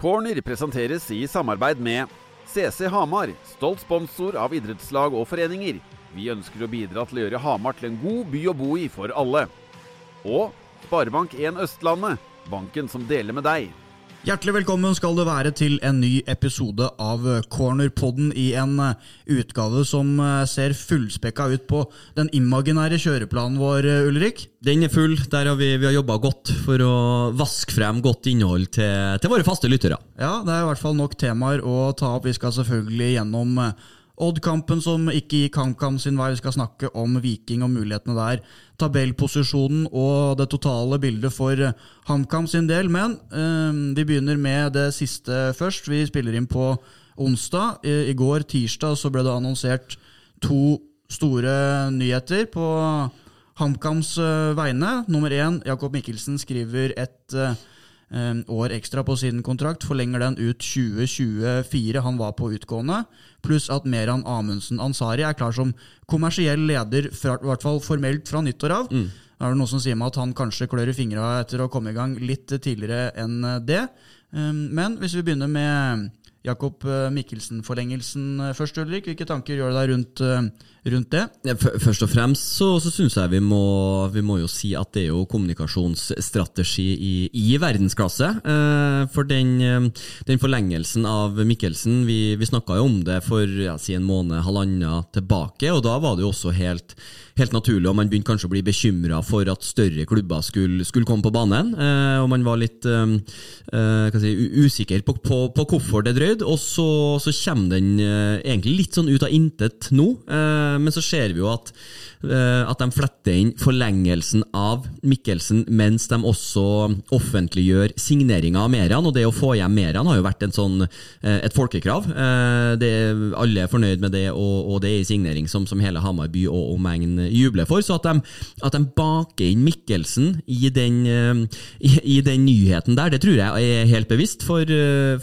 Corner presenteres i samarbeid med CC Hamar, stolt sponsor av idrettslag og foreninger. Vi ønsker å bidra til å gjøre Hamar til en god by å bo i for alle. Og Sparebank1 Østlandet, banken som deler med deg. Hjertelig velkommen skal du være til en ny episode av Cornerpodden i en eh, utgave som eh, ser fullspekka ut på den imaginære kjøreplanen vår, eh, Ulrik. Den er full. Der har vi, vi har jobba godt for å vaske frem godt innhold til, til våre faste lyttere. Ja, det er i hvert fall nok temaer å ta opp. Vi skal selvfølgelig gjennom Odd-kampen som ikke gikk HamKam sin vei. Vi skal snakke om Viking og mulighetene der. Tabellposisjonen og det totale bildet for HamKam sin del. Men øh, vi begynner med det siste først. Vi spiller inn på onsdag. I, I, går, tirsdag, så ble det annonsert to store nyheter på HamKams øh, vegne. Nummer én, Jakob Mikkelsen skriver et øh, år ekstra på sin kontrakt. Forlenger den ut 2024. Han var på utgående. Pluss at Meran Amundsen Ansari er klar som kommersiell leder, fra, i hvert fall formelt fra nyttår av. Mm. Da er det noe som sier meg at han kanskje klør i fingra etter å komme i gang litt tidligere enn det. Men hvis vi begynner med Jakob eh, Mikkelsen-forlengelsen eh, først, Ulrik. Hvilke tanker gjør du deg rundt, eh, rundt det? Først og fremst så, så syns jeg vi må, vi må, jo si at det er jo kommunikasjonsstrategi i, i verdensklasse. For den, den, forlengelsen av Mikkelsen, vi, vi snakka jo om det for ja, si en måned, halvannen tilbake, og da var det jo også helt helt naturlig, og man begynte kanskje å bli bekymra for at større klubber skulle, skulle komme på banen. Eh, og man var litt eh, eh si, usikker på, på, på, hvorfor det drøyde. Og så, så kommer den eh, egentlig litt sånn ut av intet nå, eh, men så ser vi jo at Eh, at de fletter inn forlengelsen av Mikkelsen, mens de også offentliggjør signeringa av Meran. Og det å få hjem Meran har jo vært sånn, eh, et folkekrav. Eh, det, alle er fornøyd med det, og, og det er en signering som, som, hele Hamar by og omegn jubler for. Så at de, at de, baker inn Mikkelsen i den, i, i den, nyheten der, det tror jeg er helt bevisst. For,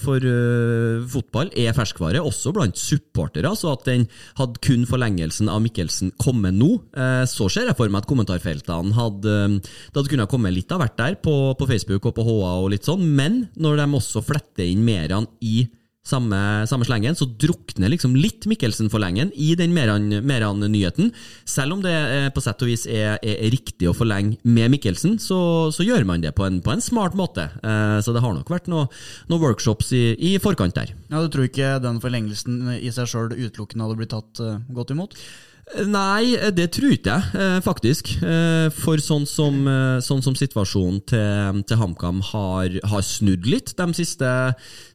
for uh, fotball er ferskvare, også blant supportere. Så at den hadde kun forlengelsen av Mikkelsen kommet nå, Eh, så ser jeg for meg at kommentarfeltene hadde Det hadde kunnet komme litt av hvert der, på, på, Facebook og på HA og litt sånn, men når de også fletter inn Meran i samme, samme, slengen, så drukner liksom litt Mikkelsen-forlengen i den Meran-nyheten. Selv om det eh, på sett og vis er, er, er riktig å forlenge med Mikkelsen, så, så gjør man det på en, på en smart måte. Eh, så det har nok vært noen noe workshops i, i, forkant der. Ja, Du tror ikke den forlengelsen i seg sjøl utelukkende hadde blitt tatt godt imot? Nei, det tror ikke jeg, eh, faktisk. Eh, for sånn som, eh, sånn som situasjonen til, til HamKam har, har, snudd litt de siste,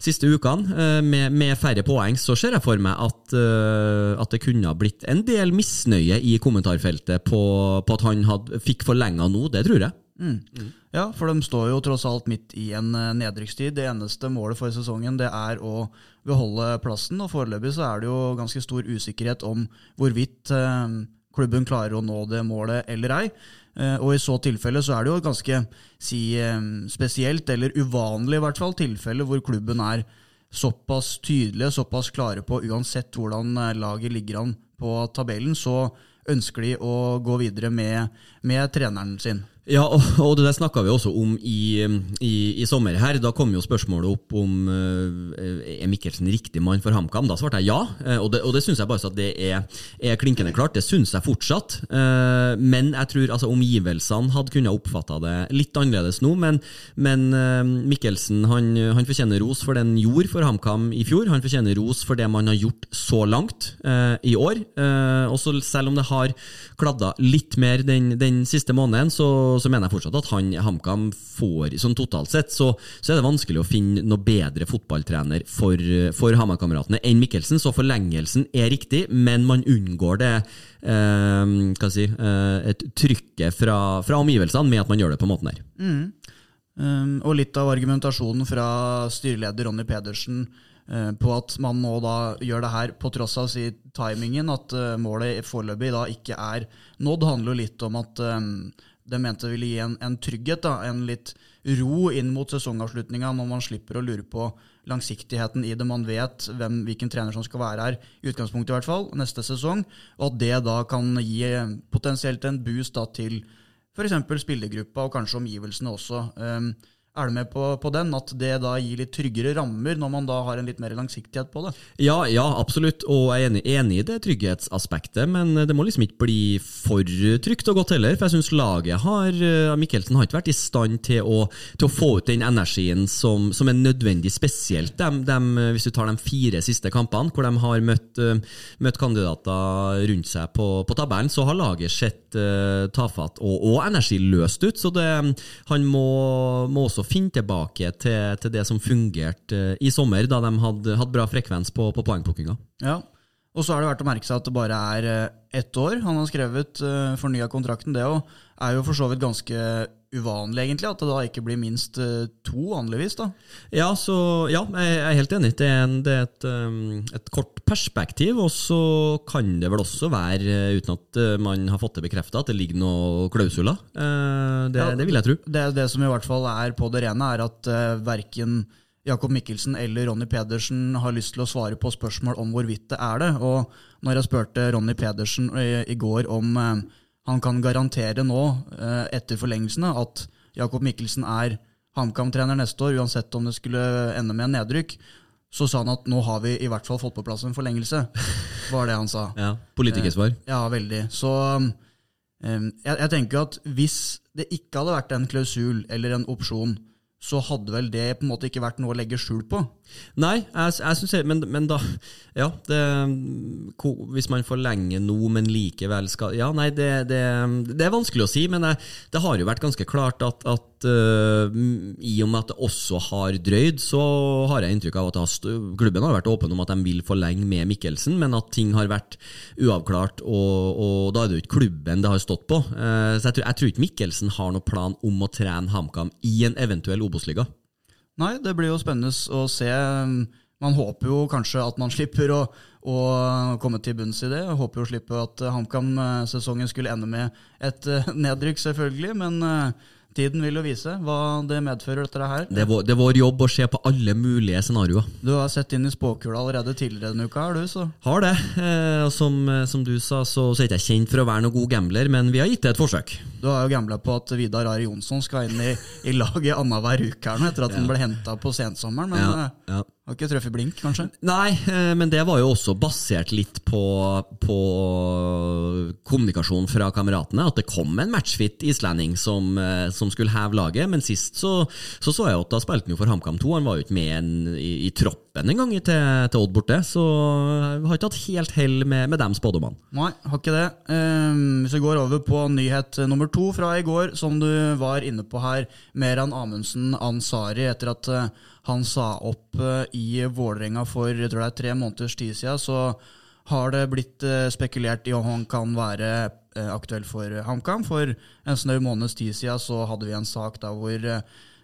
siste ukene, med, med, færre poeng, så ser jeg for meg at, at det kunne ha blitt en del misnøye i kommentarfeltet på, på at han had, fikk forlenga nå. Det tror jeg. Mm. Mm. Ja, for de står jo tross alt midt i en nedrykkstid. Det eneste målet for sesongen det er å beholde plassen. Og foreløpig så er det jo ganske stor usikkerhet om hvorvidt eh, klubben klarer å nå det målet eller ei. Eh, og i så tilfelle så er det jo et ganske si, eh, spesielt, eller uvanlig i hvert fall, tilfelle hvor klubben er såpass tydelige, såpass klare på uansett hvordan laget ligger an på tabellen, så ønsker de å gå videre med, med treneren sin. Ja, og, og det der snakka vi også om i, i, i, sommer. her. Da kom jo spørsmålet opp om uh, er Mikkelsen riktig mann for HamKam. Da svarte jeg ja, uh, og det, og det syns jeg bare så at det er, er klinkende klart. Det syns jeg fortsatt. Uh, men jeg tror altså, omgivelsene hadde kunnet oppfatta det litt annerledes nå. Men, men Mikkelsen han, han, fortjener ros for det han gjorde for HamKam i fjor. Han fortjener ros for det man har gjort så langt i år. også selv om det har kladda litt mer den, den siste måneden, så så, mener jeg fortsatt at han HamKam får sånn totalt sett, så, så, er det vanskelig å finne noe bedre fotballtrener for, for HamKam-kameratene enn Mikkelsen. Så forlengelsen er riktig, men man unngår det eh, hva si, eh, et trykket fra, fra, omgivelsene med at man gjør det på måten her. Mm. Um, og litt av argumentasjonen fra styreleder Ronny Pedersen uh, på at man nå da gjør det her på tross av si timingen, at uh, målet foreløpig da ikke er nådd, handler jo litt om at um, det mente ville gi en, en trygghet, da, en litt ro inn mot sesongavslutninga, når man slipper å lure på langsiktigheten i det. Man vet hvem, hvilken trener som skal være her, i utgangspunktet i hvert fall, neste sesong. Og at det da kan gi potensielt en boost da, til f.eks. spillergruppa og kanskje omgivelsene også. Um, Er du med på, på den? At det da gir litt tryggere rammer, når man da har en litt mer langsiktighet på det? Ja, ja, absolutt, og jeg er enig, enig i det trygghetsaspektet, men det må liksom ikke bli for trygt og godt heller. For jeg syns laget har Mikkelsen har ikke vært i stand til å, til å få ut den energien som, som er nødvendig, spesielt dem, dem, hvis du tar de fire siste kampene, hvor de har møtt, møtt kandidater rundt seg på, på tabellen, så har laget sett uh, tafatt og, og energiløst ut. Så det, han må, må også finne tilbake til, til, det som fungerte eh, i sommer, da de hadde, hadde bra frekvens på, på poengplukkinga. Ja. Og så er det verdt å merke seg at det bare er eh, ett år han har skrevet uh, fornya kontrakten. Det er jo for så vidt ganske uvanlig, egentlig, at det da ikke blir minst uh, to, vanligvis. da. Ja, så, ja, jeg er helt enig. Det er, en, det er et, um, et, kort perspektiv. Og så kan det vel også være, uten at man har fått det bekrefta, at det ligger noen klausuler. Det, ja, det, vil jeg tro. Det, det som i hvert fall er på det rene, er at verken Jakob Mikkelsen eller Ronny Pedersen har lyst til å svare på spørsmål om hvorvidt det er det. Og når jeg spurte Ronny Pedersen i, i går om eh, han kan garantere nå, eh, etter forlengelsene, at Jakob Mikkelsen er HamKam-trener neste år, uansett om det skulle ende med en nedrykk, så sa han at nå har vi i hvert fall fått på plass en forlengelse. var det han sa. Ja, Politikersvar. Eh, ja, veldig. Så eh, jeg, jeg tenker at hvis det ikke hadde vært en klausul eller en opsjon, så hadde vel det på en måte ikke vært noe å legge skjul på. Nei, jeg, jeg synes jeg, men, men, da Ja, det, hvis man forlenger noe, men likevel skal Ja, nei, det, det, det er vanskelig å si, men jeg, det har jo vært ganske klart at, at uh, i og med at det også har drøyd, så har jeg inntrykk av at har, klubben har vært åpen om at de vil forlenge med Mikkelsen, men at ting har vært uavklart, og, og da er det jo ikke klubben det har stått på. Uh, så jeg tror, jeg tror ikke Mikkelsen har noen plan om å trene HamKam i en eventuell Obos-liga. Nei, det blir jo spennende å se. Man håper jo kanskje at man slipper å, å komme til bunns i det. Jeg håper jo å slippe at HamKam-sesongen skulle ende med et eh, nedrykk, selvfølgelig. Men eh, Tiden vil jo vise hva det medfører, dette her. Det er, vår, det er vår jobb å se på alle mulige scenarioer. Du har sett inn i spåkula allerede tidligere denne uka, har du? så? Har det. Eh, som, eh, som, du sa, så, så er ikke jeg kjent for å være noen god gambler, men vi har gitt det et forsøk. Du har jo gambla på at Vidar Ari Jonsson skal inn i, i laget annenhver uke her nå, etter at ja. han ble henta på sensommeren. men... Ja, eh, ja. Har ikke truffet blink, kanskje? Nei, eh, men det var jo også basert litt på, på kommunikasjon fra kameratene. At det kom en matchfit islending som, eh, som skulle heve laget. Men sist så så, så jeg at da spilte han jo for HamKam 2. Han var jo ikke med en, i, i, troppen engang til, til Odd borte. Så jeg har ikke hatt helt hell med, med dem spådommene. Nei, har ikke det. Um, hvis vi går over på nyhet nummer to fra i går, som du var inne på her. Meran Amundsen Ansari etter at uh, han sa opp eh, i Vålerenga for jeg tror det er tre måneders tid siden, så har det blitt eh, spekulert i om han kan være eh, aktuell for HamKam. For en snau måneds tid siden så hadde vi en sak der hvor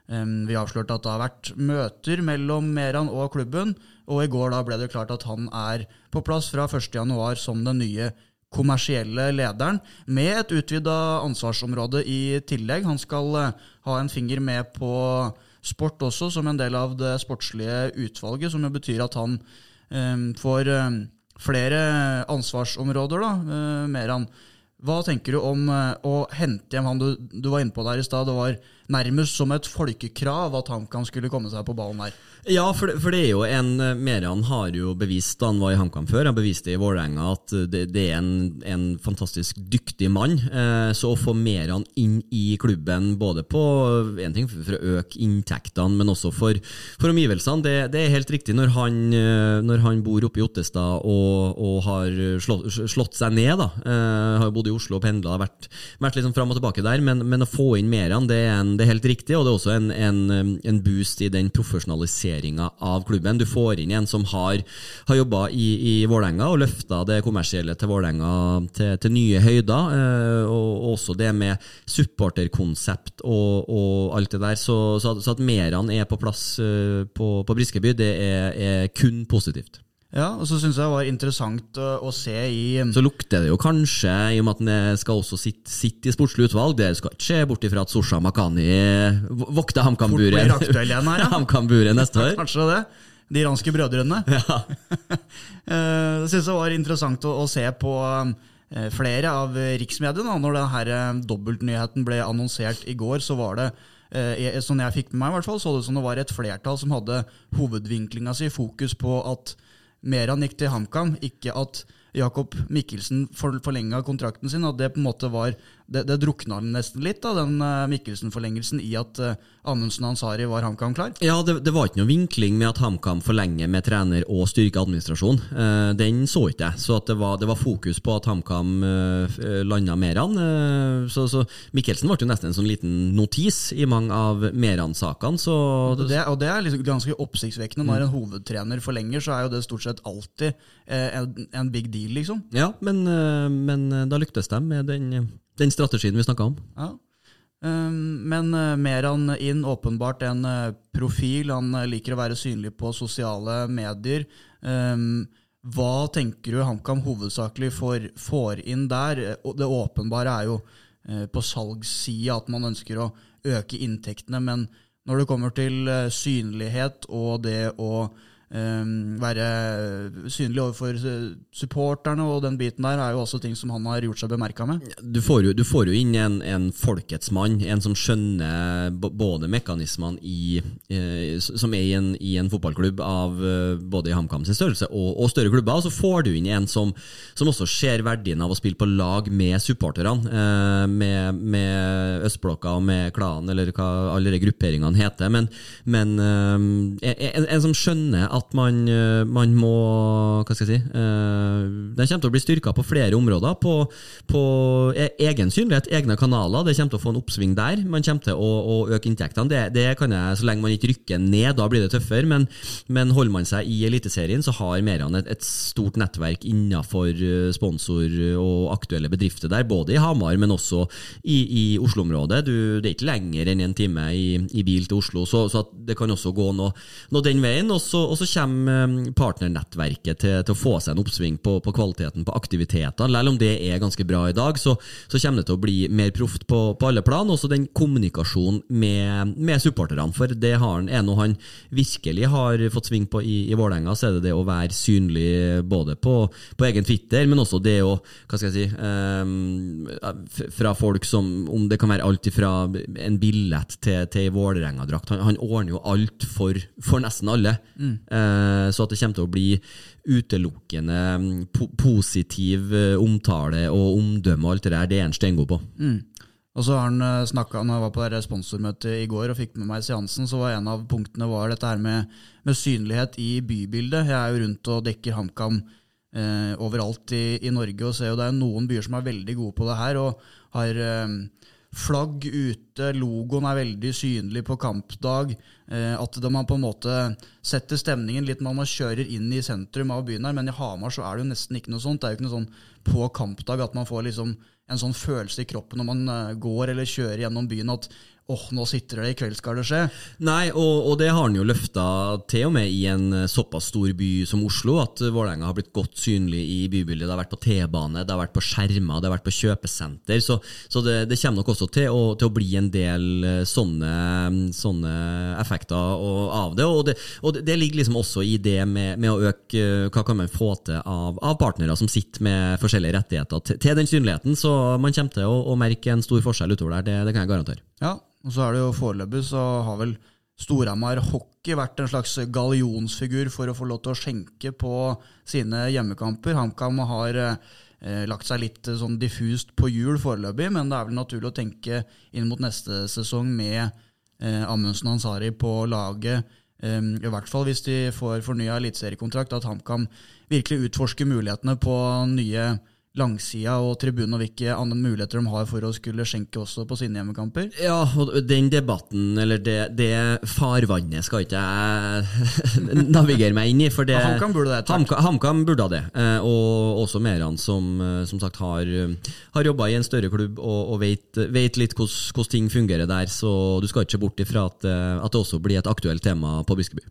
vi avslørte at det har vært møter mellom Meran og klubben, og i går da ble det klart at han er på plass fra 1.1 som den nye kommersielle lederen, med et utvida ansvarsområde i tillegg. Han skal ha en finger med på sport også, som en del av det sportslige utvalget, som jo betyr at han um, får um, flere ansvarsområder, da, uh, Meran. Hva tenker du om uh, å hente hjem han du, du var inne på der i stad? Det var nærmest som et folkekrav at HamKam skulle komme seg på ballen her. Ja, for det, for det, er jo en Merian Meran har jo bevist da han var i HamKam før, han beviste i Vålerenga at det, det, er en, en, fantastisk dyktig mann. Eh, så å få Meran inn i klubben, både på en ting for å øke inntektene, men også for, for omgivelsene, det, det, er helt riktig. Når han, eh, når han bor oppe i Ottestad og, og har slått, slått, seg ned, da, eh, har bodd i Oslo og pendla, vært, vært liksom fram og tilbake der, men, men å få inn Meran, det er en det er helt riktig, og det er også en, en, en boost i den profesjonaliseringa av klubben. Du får inn en som har, har jobba i, i Vålerenga og løfta det kommersielle til Vålerenga til, til, nye høyder. Eh, og også det med supporterkonsept og, og alt det der. Så, så, så at Meran er på plass eh, på, på Briskeby, det er, er kun positivt. Ja, og så syns jeg det var interessant å, å, se i Så lukter det jo kanskje, i og med at han skal også sitte, sitte i sportslig utvalg, det skal ikke skje bort ifra at Sosha Makani vokter HamKam-buret HamKam neste år. Kanskje det. De iranske brødrene. Ja. synes det syns jeg var interessant å, å se på eh, flere av riksmediene. Når denne dobbeltnyheten ble annonsert i går, så var det eh, sånn jeg fikk med meg, i hvert fall, så det som det var et flertall som hadde hovedvinklinga si fokus på at Meran gikk til HamKam, ikke at Jakob Mikkelsen forlenga kontrakten sin. At det på en måte var det, det drukna nesten litt, da, den uh, Mikkelsen-forlengelsen, i at Amundsen og Ansari var HamKam klar? Ja, det, det, var ikke noe vinkling med at HamKam forlenger med trener og styrker administrasjon. Uh, den så ikke jeg. Så det var, det, var, fokus på at HamKam uh, landa Meran. Så, så, Mikkelsen ble jo nesten en sånn liten notis i mange av Meran-sakene. Det, og det er liksom ganske oppsiktsvekkende. Når en hovedtrener forlenger, så er jo det stort sett alltid en, en big deal, liksom. Ja, men, men da lyktes de med den den strategien vi snakka om. Ja. Um, men uh, Meran inn, åpenbart en uh, profil. Han uh, liker å være synlig på sosiale medier. Um, hva tenker du HamKam hovedsakelig får, får, inn der? Det åpenbare er jo på salgssida at man ønsker å øke inntektene, men når det kommer til synlighet og det å Ehm, være synlig overfor supporterne, og den biten der er jo også ting som han har gjort seg bemerka med. Du får, jo, du får, jo, inn en, en, folkets mann, en som skjønner både mekanismene i, eh, som er i en, i en, fotballklubb av eh, både i HamKam sin størrelse og, og, større klubber, og så får du inn en som, som også ser verdien av å spille på lag med supporterne, eh, med, med Østblokka og med klanen, eller hva alle de grupperingene heter, men, men en, en, som skjønner at man, eh, man, må Hva skal jeg si uh, Den kommer til å bli styrka på flere områder. På, på e, egen synlighet, egne kanaler. Det kommer til å få en oppsving der. Man kommer til å, å øke inntektene. Det, det, kan jeg, Så lenge man ikke rykker ned, da blir det tøffere. Men, men holder man seg i Eliteserien, så har Meran et, et, stort nettverk innenfor eh, sponsor og aktuelle bedrifter der. Både i Hamar, men også i, i Oslo-området. Det er ikke lenger enn en time i, i bil til Oslo, så, så det kan også gå noe, noe den veien. Og så kommer eh, partnernettverket til, til, å få seg en oppsving på, på kvaliteten på aktiviteter. Selv om det er ganske bra i dag, så, så kommer det til å bli mer proft på, på, alle plan. Også den kommunikasjonen med, med supporterne. For det har han, er noe han virkelig har fått sving på i, i Vålerenga, så er det det å være synlig både på, på egen Twitter, men også det å Hva skal jeg si um, Fra folk som Om det kan være alt fra en billett til, til Vålerenga-drakt. Han, han, ordner jo alt for, for nesten alle. Mm. Eh, så at det kommer til å bli utelukkende mm, po positiv eh, omtale og omdømme og alt det der, det er han steingod på. Mm. Og så har han eh, snakket, når jeg var på det i går og fikk med meg seansen, så var en av punktene var dette her med, med synlighet i bybildet. Jeg er jo rundt og dekker HamKam eh, overalt i, i, Norge og ser jo det er noen byer som er veldig gode på det her. og har... Eh, flagg ute, logoen er veldig synlig på kampdag. Eh, at man på en måte setter stemningen litt når man kjører inn i sentrum av byen her. Men i Hamar så er det jo nesten ikke noe sånt. Det er jo ikke noe sånn på kampdag at man får liksom en sånn følelse i kroppen når man eh, går eller kjører gjennom byen at åh, oh, nå sitter det, i kveld skal det skje. Nei, og, og det har han jo løfta til og med i en eh, såpass stor by som Oslo, at Vålerenga har blitt godt synlig i bybildet. Det har vært på T-bane, det har vært på skjermer, det har vært på kjøpesenter. Så, så det, det, kommer nok også til å, til å, bli en del eh, sånne, sånne effekter av det. Og, det. og det, ligger liksom også i det med, med, å øke Hva kan man få til av, av partnere som sitter med forskjellige rettigheter til, til, den synligheten? Så man kommer til å, å merke en stor forskjell utover der, det, det kan jeg garantere. Ja, og så er det jo foreløpig så har vel Storhamar Hockey vært en slags gallionsfigur for å få lov til å skjenke på sine hjemmekamper. HamKam har eh, lagt seg litt sånn diffust på hjul foreløpig, men det er vel naturlig å tenke inn mot neste sesong med eh, Amundsen Ansari på laget. Eh, I hvert fall hvis de får fornya eliteseriekontrakt, at HamKam virkelig utforsker mulighetene på nye langsida og tribunen, og hvilke andre muligheter de har for å skulle skjenke også på sine hjemmekamper? Ja, og den debatten, eller det, det farvannet, skal ikke jeg navigere meg inn i. For det, HamKam burde det. HamKam, HamKam burde det. Eh, og også Meran, som eh, som sagt har, har jobba i en større klubb og, og vet, vet, litt hvordan ting fungerer der. Så du skal ikke se bort ifra at, eh, at det også blir et aktuelt tema på Biskeby.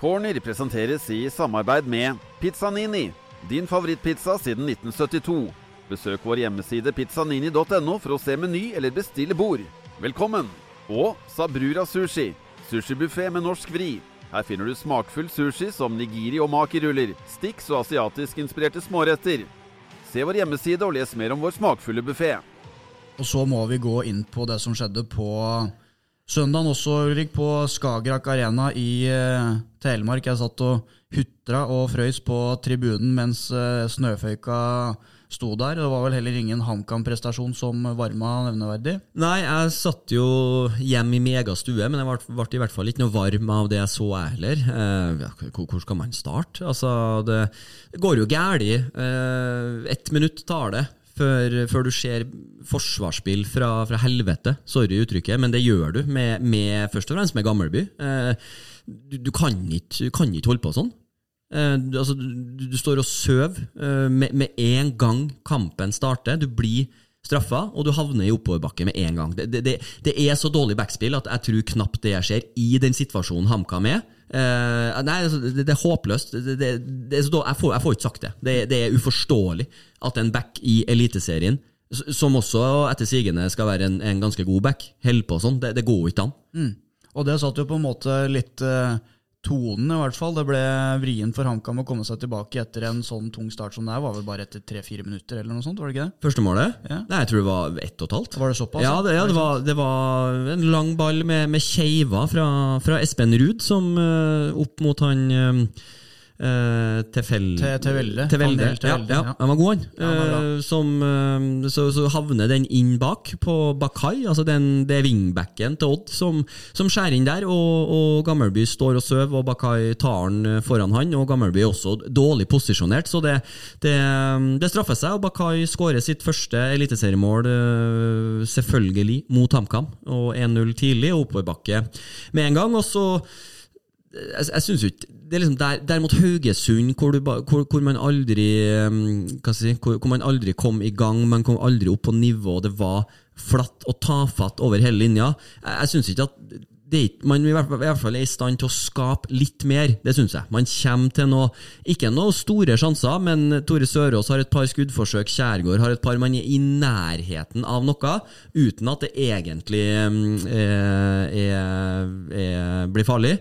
Corner presenteres i samarbeid med Pizzanini din favorittpizza siden 1972. Besøk vår hjemmeside pizzanini.no for å se meny eller bestille bord. Velkommen! Og Sabrura Sushi. Sushibuffé med norsk vri. Her finner du smakfull sushi som nigiri og makiruller, sticks og asiatisk inspirerte småretter. Se vår hjemmeside og les mer om vår smakfulle buffé. Og så må vi gå inn på det som skjedde på søndagen også, Ulrik, på Skagerrak Arena i eh, Telemark. Jeg satt og hutra og frøys på tribunen mens eh, snøføyka sto der. Det var vel heller ingen HamKam-prestasjon som varma nevneverdig. Nei, jeg satt jo hjemme i megastue, men jeg ble, i hvert fall ikke noe varm av det jeg så, jeg heller. Eh, hvor, skal man starte? Altså, det, det går jo galt. Eh, ett minutt tar det. Før, før, du ser forsvarsspill fra, fra, helvete. Sorry uttrykket, men det gjør du, med, med, først og fremst med Gammelby. Eh, du, du, kan ikke, du, kan ikke, holde på sånn. Eh, du, altså, du, står og sover eh, med, med, en gang kampen starter. Du blir straffa, og du havner i oppoverbakke med en gang. Det, det, det, er så dårlig backspill at jeg tror knapt det skjer i den situasjonen HamKam er. Uh, nei, altså, det, det, er håpløst. Jeg, får, jeg, får, ikke sagt det. det. er uforståelig at en back i Eliteserien, som også etter sigende skal være en, en ganske god back, holder på sånn. Det, går ikke an. Mm. Og det satt jo på en måte litt uh tonen, i hvert fall. Det ble vrien for HamKam å komme seg tilbake etter en sånn tung start som det er. Var vel bare etter tre-fire minutter, eller noe sånt? var det ikke det? Første målet? Ja. Nei, jeg tror det var ett og et halvt. Var det såpass? Ja, det, ja, det, var, det var, en lang ball med, med keiva fra, fra Espen Ruud, som uh, opp mot han uh, Uh, til, til, Velde. Til Velde. Ja, ja, ja, han var god, han. Uh, som, uh, så, så, havner den inn bak på Bakai, altså den, det er wingbacken til Odd, som, som skjærer inn der. Og, og Gammelby står og sover, og Bakai tar den foran han. Og Gammelby er også dårlig posisjonert, så det, det, det straffer seg. Og Bakai skårer sitt første eliteseriemål, selvfølgelig, mot HamKam. Og 1-0 tidlig, og oppoverbakke med en gang. Og så jeg, jeg synes ikke det er liksom der, der mot Haugesund, hvor, du, hvor, hvor, man aldri hva si, hvor, hvor, man aldri kom i gang, man kom aldri opp på nivå, det var flatt og tafatt over hele linja. Jeg, jeg syns ikke at det, man i hvert, fall, er i stand til å skape litt mer, det syns jeg. Man kommer til noe Ikke noe store sjanser, men Tore Sørås har et par skuddforsøk, Kjærgaard har et par. Man er i nærheten av noe, uten at det egentlig eh, er, er, blir farlig.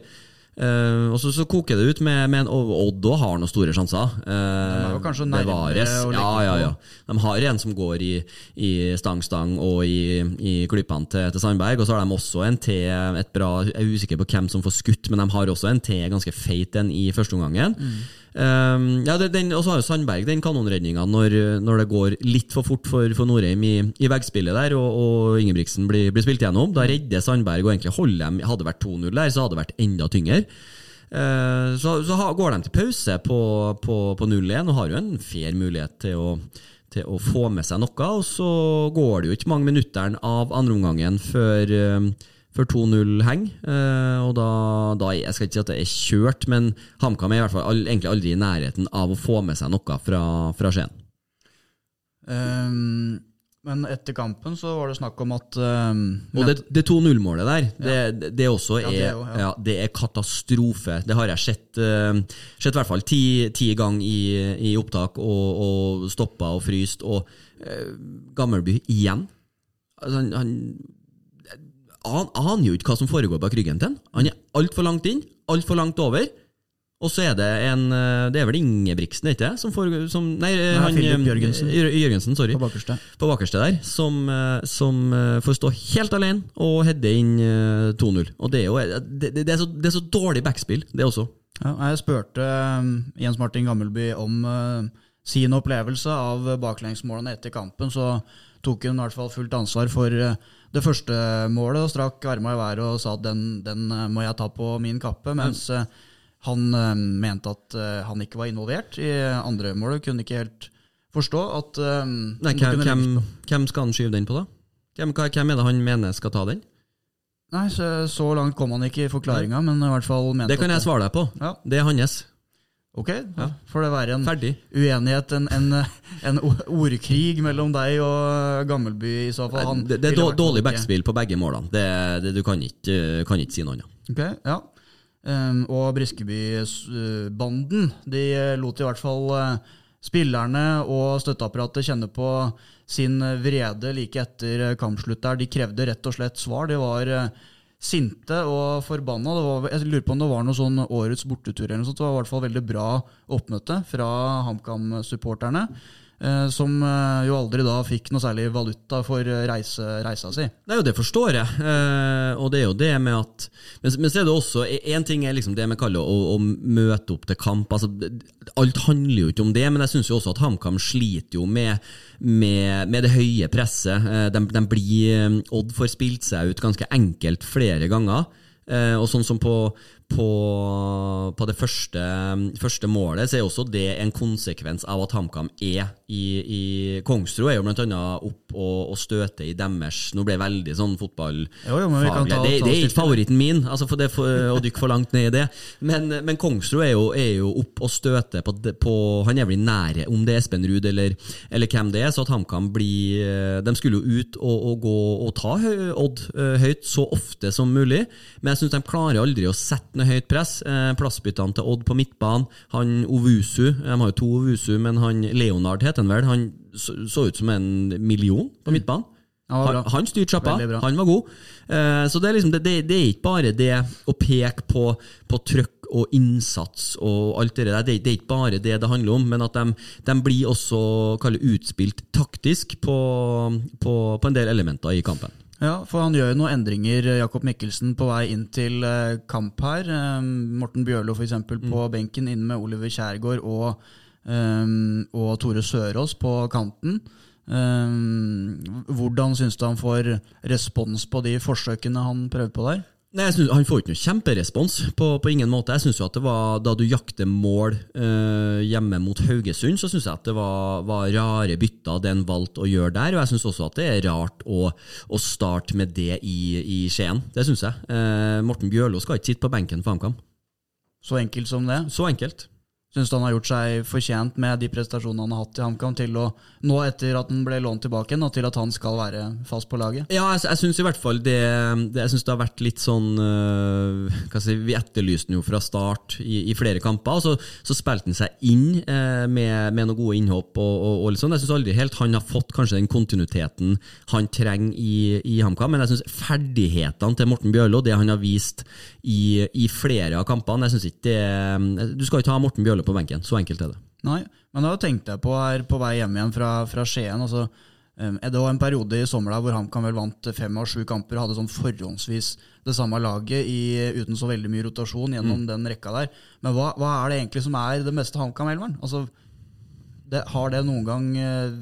Uh, og så, så, koker det ut med, med en Odd òg har noen store sjanser. Uh, er nærmere ja, ja, ja. De har en som går i, i stang-stang og i, i klypene til, til, Sandberg. Og så har de også en til et bra Jeg er usikker på hvem som får skutt, men de har også en til ganske feit en i første omgangen. Mm. Um, ja, Og så har jo Sandberg den kanonredninga når, når, det går litt for fort for, for Norheim i, i veggspillet der, og, og Ingebrigtsen blir, blir, spilt gjennom. Da redder Sandberg og egentlig holder dem Hadde det vært 2-0 der, så hadde det vært enda tyngre. Uh, så, så ha, går de til pause på, på, på 0-1 og har jo en fair mulighet til å, til å få med seg noe. Og så går det jo ikke mange minuttene av andreomgangen før uh, før 2-0 henger. Eh, og da, da, Jeg skal ikke si at det er kjørt, men HamKam er i hvert fall all, egentlig aldri i nærheten av å få med seg noe fra, fra Skien. Um, men etter kampen så var det snakk om at um, Og det, det 2-0-målet der, det, ja. det, også er, ja, det, ja. det, er katastrofe. Det har jeg sett, uh, sett i hvert fall ti, ti ganger i, i, opptak, og, og stoppa og fryst. Og uh, Gammelby igjen. Altså, han, han han aner jo ikke hva som foregår bak ryggen til han. Han er altfor langt inn, altfor langt over. Og så er det en eh, Det er vel Ingebrigtsen, ikke Som foregår, som, nei, nei han, Philip Jørgensen. Jørgensen sorry, på bakerste. På bakerste der. Som, eh, som får stå helt alene og heade inn 2-0. Og det er jo det, det, er så, det, er så, dårlig backspill, det også. Ja, jeg spurte Jens Martin Gammelby om sin opplevelse av baklengsmålene etter kampen, så tok hun i hvert fall fullt ansvar for det første målet og strakk armene i været og sa at den, den, eh, må jeg ta på min kappe. Mens mm. han uh, mente at han ikke var involvert i andre målet. Kunne ikke helt forstå at Nei, hvem, hvem, hvem, skal han skyve den på, da? Hvem, hvem, er det han mener skal ta den? Nei, Så, så langt kom han ikke i forklaringa, men i hvert fall mente Det kan jeg svare deg på. Ja. Det er hans. Ok, da får det være en Ferdig. uenighet, en, en, en, ordkrig mellom deg og Gammelby i så fall. Han det, det er dårlig backspill på begge målene. Det, det, du kan ikke, kan ikke, si noe annet. Okay, ja. Um, og Briskeby-banden de lot i hvert fall uh, spillerne og støtteapparatet kjenne på sin vrede like etter kampslutt der. De krevde rett og slett svar. Det var uh, sinte og forbanna. jeg lurer på om det var noe sånn årets bortetur eller noe sånt. Det var i hvert fall veldig bra oppmøte fra HamKam-supporterne. Eh, som eh, jo aldri da fikk noe særlig valuta for eh, reise, reisa si. Nei, og det forstår jeg. Og det er jo det med at Men, men så er det også Én ting er liksom det vi kaller å, å, møte opp til kamp. Altså, alt handler jo ikke om det, men jeg syns jo også at HamKam sliter jo med, med, med det høye presset. De, de blir Odd får spilt seg ut ganske enkelt flere ganger. Og sånn som på, på, på det første, første, målet, så er også det en konsekvens av at HamKam er i, i Kongsro. er jo blant annet opp og, og støte i deres Nå ble det veldig sånn fotballfaglig. Det, det, er ikke favoritten min, altså for det for, å dykke for langt ned i det. Men, men Kongsro er jo, er jo, opp og støter på, på, Han er vel nære, om det er Espen Ruud eller, eller, hvem det er, så at HamKam blir eh, De skulle jo ut og, og gå og ta Odd eh, høyt så ofte som mulig, men jeg syns de klarer aldri å sette noe høyt press. Eh, plassbyttene til Odd på midtbanen. Han Ovusu, de har jo to Ovusu, men han Leonard het han vel. Han så, så, ut som en million på mm. midtbanen. Han, han styrte sjappa, han var god. Eh, så det er, liksom, det, det, det er, ikke bare det å peke på, på trøkk og innsats og alt det der. Det, det, er ikke bare det det handler om, men at de, de blir også utspilt taktisk på, på, på en del elementer i kampen. Ja, for han gjør jo noen endringer, eh, Jakob Mikkelsen, på vei inn til eh, kamp her. Um, Morten Bjørlo f.eks. Mm. på benken inn med Oliver Kjærgaard og, um, og Tore Sørås på kanten. Um, hvordan syns du han får respons på de forsøkene han prøver på der? Nei, synes, Han får ikke noe kjemperespons, på, på ingen måte. Jeg synes jo at det var, Da du jakter mål øh, hjemme mot Haugesund, så syns jeg at det var, var, rare bytter det en valgte å gjøre der. Og jeg syns også at det er rart å, å starte med det i, i Skien. Det syns jeg. Eh, Morten Bjørlo skal ikke sitte på benken for HamKam. Så enkelt som det? Så enkelt. Syns han har gjort seg fortjent med de prestasjonene han har hatt i HamKam, til å nå etter at han ble lånt tilbake igjen, til at han skal være fast på laget? Ja, jeg, jeg syns i hvert fall det, det Jeg synes det har vært litt sånn uh, si, Vi etterlyste den jo fra start i, i flere kamper, og så, så spilte han seg inn uh, med, med, noen gode innhopp. og, og, og liksom. Jeg syns aldri helt han har fått kanskje den kontinuiteten han trenger i, i HamKam, men jeg syns ferdighetene til Morten Bjørlo, det han har vist i, i flere av kampene jeg synes ikke det, Du skal ikke ha Morten Bjørlo rolle på benken. Så enkelt er det. Nei, men da tenkte jeg på her på vei hjem igjen fra, fra Skien. altså det var en periode i sommer der hvor HamKam vel vant fem av sju kamper og hadde sånn forhåndsvis det samme laget i, uten så veldig mye rotasjon gjennom mm. den rekka der. Men hva, hva, er det egentlig som er det meste HamKam-elveren? Altså, det, har det noen gang eh,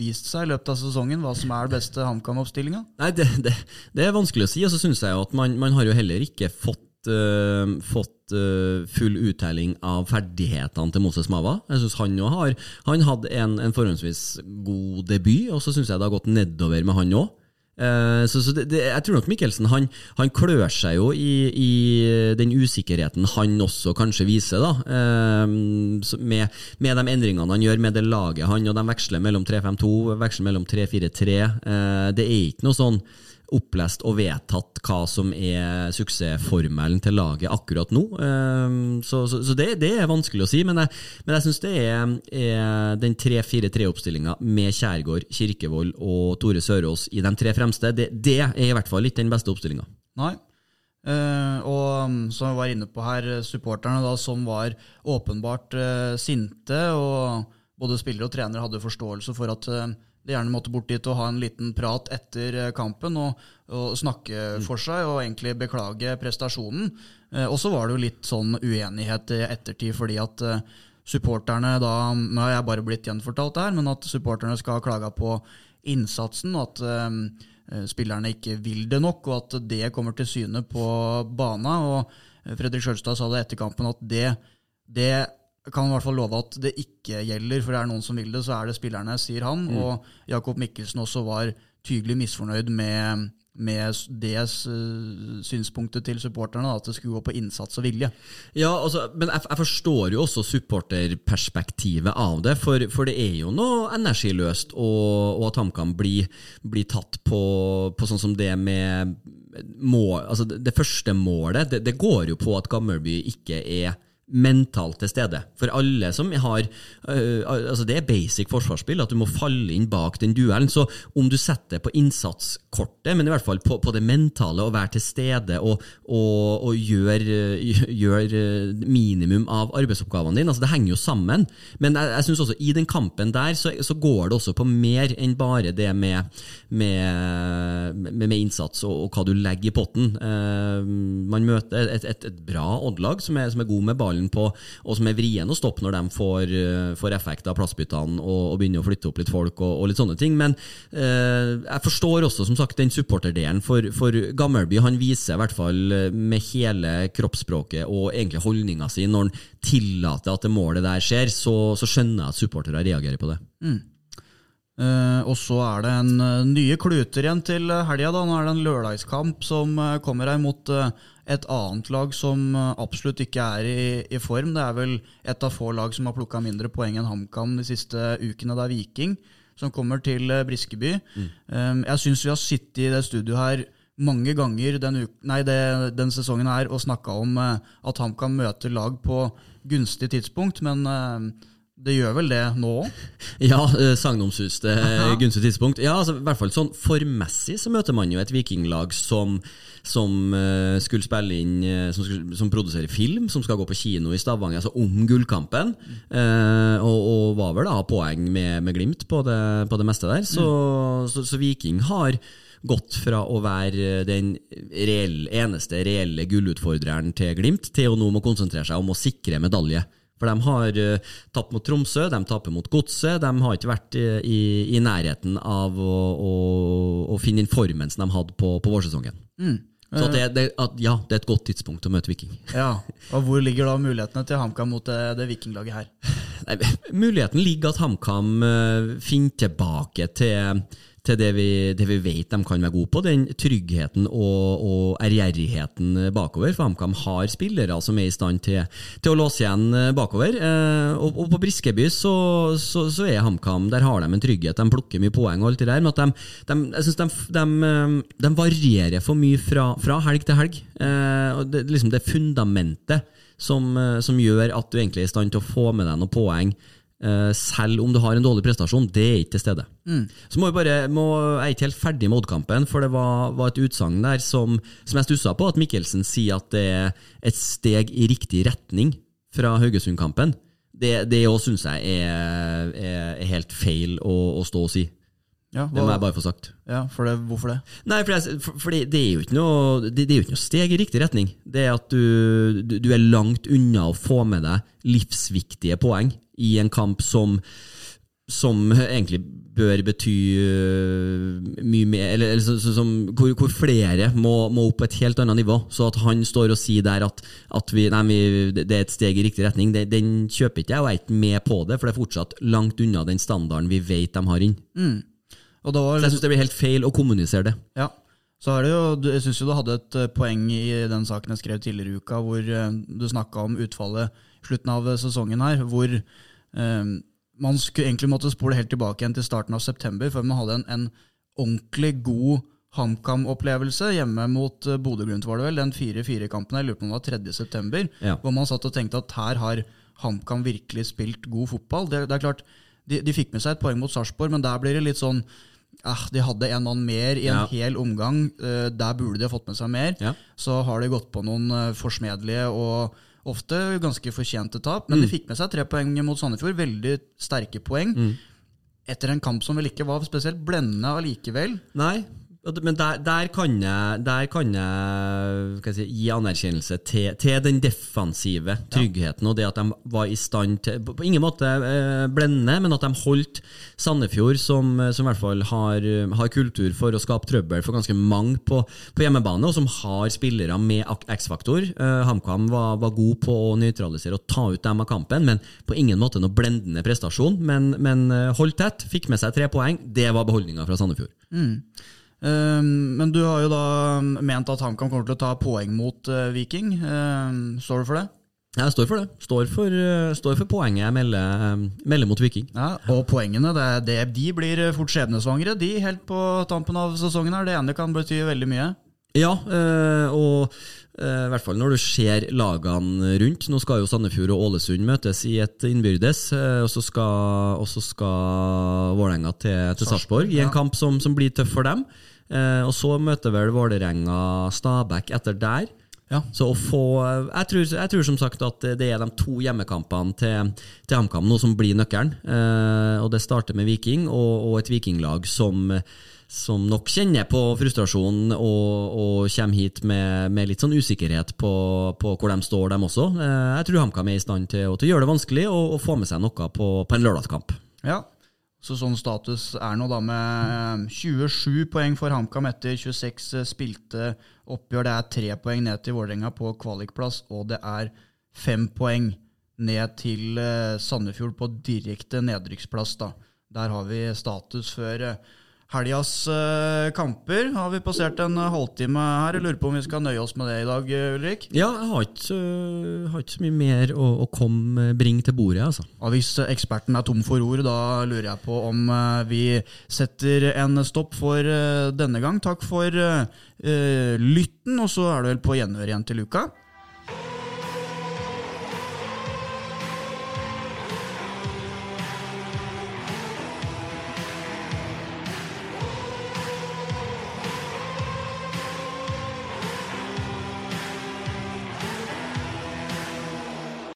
vist seg i løpet av sesongen hva som er det beste HamKam-oppstillinga? Nei, det, det, det, er vanskelig å si. Og så syns jeg at man, man, har jo heller ikke fått uh, fått uh, full uttelling av ferdighetene til Moses Mava. Jeg synes Han også har Han hadde en, en forhåndsvis god debut, og så syns jeg det har gått nedover med han òg. Uh, så, så det, det, jeg tror nok Mikkelsen han, han klør seg jo i, i, den usikkerheten han også kanskje viser, da. Med, med, de endringene han gjør med det laget han, og de veksler mellom 3-5-2, veksler mellom 3-4-3. Uh, det er ikke noe sånn opplest og vedtatt hva som er suksessformelen til laget akkurat nå. Ehm, så, så, så det, det, er vanskelig å si, men jeg, men jeg syns det er, er den 3-4-3-oppstillinga med Kjærgaard, Kirkevold og Tore Sørås i de tre fremste. Det, det er i hvert fall ikke den beste oppstillinga. Nei. Uh, og um, som vi var inne på her, supporterne da, som var åpenbart uh, sinte, og både spillere og trenere hadde forståelse for at uh, gjerne måtte bort dit og ha en liten prat etter eh, kampen og, og snakke mm. for seg og egentlig beklage prestasjonen. Eh, og så var det jo litt sånn uenighet i ettertid, fordi at eh, supporterne da Nå har jeg bare blitt gjenfortalt det her, men at supporterne skal ha klaga på innsatsen, og at spillerne ikke vil det nok, og at det kommer til syne på bana. Og Fredrik Sjølstad sa det etter kampen at det, det jeg kan i hvert fall love at det ikke gjelder, for det er noen som vil det, så er det spillerne, sier han. Mm. Og Jakob Mikkelsen også var tydelig misfornøyd med, med det uh, synspunktet til supporterne, at det skulle gå på innsats og vilje. Ja, altså, men jeg, jeg forstår jo også supporterperspektivet av det, for, for, det er jo noe energiløst og, at HamKam blir, blir, tatt på, på, sånn som det med mål, altså det, det første målet. Det, det går jo på at Gammelby ikke er mentalt til stede. For alle som har øh, altså Det er basic forsvarsspill, at du må falle inn bak den duellen. Så om du setter på innsatskortet, men i hvert fall på, på det mentale, å være til stede og, og, og gjøre gjør minimum av arbeidsoppgavene dine, altså det henger jo sammen. Men jeg, jeg synes også i den kampen der så, så, går det også på mer enn bare det med, med, med, med innsats og, og, hva du legger i potten. Uh, man møter et, et, et bra Odd-lag som, som, er god med ballen på, og som er vrien å stoppe når de får, uh, får effekt av plassbyttene og, og, begynner å flytte opp litt folk og, og litt sånne ting. Men eh, jeg forstår også som sagt den supporterdelen, for, for Gammelby han viser i hvert fall med hele kroppsspråket og egentlig holdninga si når han tillater at det målet der skjer, så, så skjønner jeg at supportere reagerer på det. Mm. Uh, og så er det en uh, nye kluter igjen til helga. Nå er det en lørdagskamp som uh, kommer her mot et annet lag som absolutt ikke er i, i, form. Det er vel et av få lag som har plukka mindre poeng enn HamKam de siste ukene. Det er Viking som kommer til Briskeby. Mm. jeg syns vi har sittet i det studioet her mange ganger den, nei, det, den sesongen her og snakka om at HamKam møter lag på gunstig tidspunkt, men det gjør vel det nå òg? Ja, eh, sagnomsuste gunstig tidspunkt. Ja, altså, i hvert fall sånn Formessig så møter man jo et vikinglag som, som uh, skulle spille inn uh, som, skulle, som, produserer film, som skal gå på kino i Stavanger, altså om gullkampen. Uh, og, og, var vel da poeng med, med Glimt på det, på det, meste der. Så, mm. så, så Viking har gått fra å være den reelle, eneste reelle gullutfordreren til Glimt, til å nå må konsentrere seg om å sikre medalje. For de har uh, tapt mot Tromsø, de taper mot Godset. De har ikke vært uh, i, i, nærheten av å, å, å, finne den formen som de hadde på, på vårsesongen. Mm. Så det, det, at, ja, det er et godt tidspunkt å møte Viking. Ja, og Hvor ligger da mulighetene til HamKam mot det, det vikinglaget her? Nei, muligheten ligger at HamKam finner tilbake til til det vi, det vi, vet de kan være gode på, den tryggheten og, og ærgjerrigheten bakover. For HamKam har spillere som er i stand til, til å låse igjen eh, bakover. Eh, og, og, på Briskeby så, så, så er HamKam Der har de en trygghet, de plukker mye poeng og alt det der. Men at de, de jeg synes de, de, eh, varierer for mye fra, fra helg til helg. Eh, det, liksom det fundamentet som, eh, som gjør at du egentlig er i stand til å få med deg noen poeng selv om du har en dårlig prestasjon, det er ikke til stede. Mm. Så må vi bare, må, Jeg er ikke helt ferdig med Odd-kampen, for det var, var et utsagn der som, som jeg stussa på, at Mikkelsen sier at det er et steg i riktig retning fra Haugesund-kampen. Det, òg syns jeg er, er, er, helt feil å, å stå og si. Ja, hva, det må jeg bare få sagt. Ja, for det, Hvorfor det? Nei, for, det, for, for det, er noe, det, det, er jo ikke noe steg i riktig retning. Det er at du, du, du er langt unna å få med deg livsviktige poeng i en kamp som, som egentlig bør bety uh, mye mer Eller, eller så, som, hvor, hvor, flere må, må, opp på et helt annet nivå. Så at han står og sier der at, at vi, nei, vi, det er et steg i riktig retning, det, den kjøper ikke jeg, og jeg er ikke med på det, for det er fortsatt langt unna den standarden vi vet de har inn. Mm. Så jeg syns det blir helt feil å kommunisere det. Ja, så er det jo, Jeg syns du hadde et eh, poeng i den saken jeg skrev tidligere i uka, hvor eh, du snakka om utfallet slutten av sesongen her, hvor Ehm, man skulle egentlig måtte spole helt tilbake igjen til starten av september før man hadde en, en ordentlig god HamKam-opplevelse hjemme mot Bodø-Glimt, var det vel. Den 4-4-kampen jeg lurer på om det var 3.9., ja. hvor man satt og tenkte at her har HamKam virkelig spilt god fotball. Det, det er klart, de, de, fikk med seg et poeng mot Sarpsborg, men der blir det litt sånn eh, De hadde en mann mer i en ja. hel omgang. Eh, der burde de ha fått med seg mer. Ja. Så har de gått på noen uh, forsmedelige og Ofte ganske fortjente tap, men mm. de fikk med seg tre poeng mot Sandefjord. Veldig sterke poeng. Mm. Etter en kamp som vel ikke var spesielt blendende allikevel. Nei, men der, der, kan jeg, der kan jeg si, gi anerkjennelse til, til, den defensive tryggheten ja. og det at de var i stand til På ingen måte eh, blendende, men at de holdt Sandefjord, som, som i hvert fall har, har, kultur for å skape trøbbel for ganske mange på, på hjemmebane, og som har spillere med X-faktor. Eh, HamKam var, var, god på å nøytralisere og ta ut dem av kampen, men på ingen måte noe blendende prestasjon. Men, men eh, holdt tett, fikk med seg tre poeng. Det var beholdninga fra Sandefjord. Mm. Ehm, men du har jo da ment at HamKam kommer til å ta poeng mot eh, Viking. Ehm, står du for det? Jeg står for det. Står for, eh, står for poenget jeg melder, melder, mot Viking. Ja, Og poengene det, det, de blir fort skjebnesvangre, de helt på tampen av sesongen. her. Det ene kan bety veldig mye. Ja, eh, og Eh, I hvert fall når du ser lagene rundt. Nå skal jo Sandefjord og Ålesund møtes i et innbyrdes, eh, og så skal, skal Vålerenga til, til Sarpsborg i en ja. kamp som, som blir tøff for dem. Eh, Og så møter vel Vålerenga Stabæk etter der. Ja. Så å få jeg tror, jeg tror som sagt at det er de to hjemmekampene til, til HamKam nå som blir nøkkelen. Eh, og det starter med Viking og, og et vikinglag som, som nok kjenner på frustrasjonen og, og kommer hit med, med litt sånn usikkerhet på, på hvor de står, dem også. Eh, jeg tror HamKam er i stand til, til å gjøre det vanskelig og, og få med seg noe på, på en lørdagskamp. Ja, så sånn status er nå da med 27 poeng for HamKam etter 26 spilte oppgjør. Det er tre poeng ned til Vålerenga på kvalikplass, og det er fem poeng ned til eh, Sandefjord på direkte nedrykksplass. da. Der har vi status før eh, helgas eh, kamper. Har vi passert en eh, halvtime her? Jeg lurer på om vi skal nøye oss med det i dag, eh, Ulrik? Ja, jeg har ikke, har ikke så mye mer å, å komme, bringe til bordet, altså. Og hvis eksperten er tom for ord, da lurer jeg på om vi setter en stopp for denne gang. Takk for eh, lytten, og så er det vel på gjenhør igjen til uka.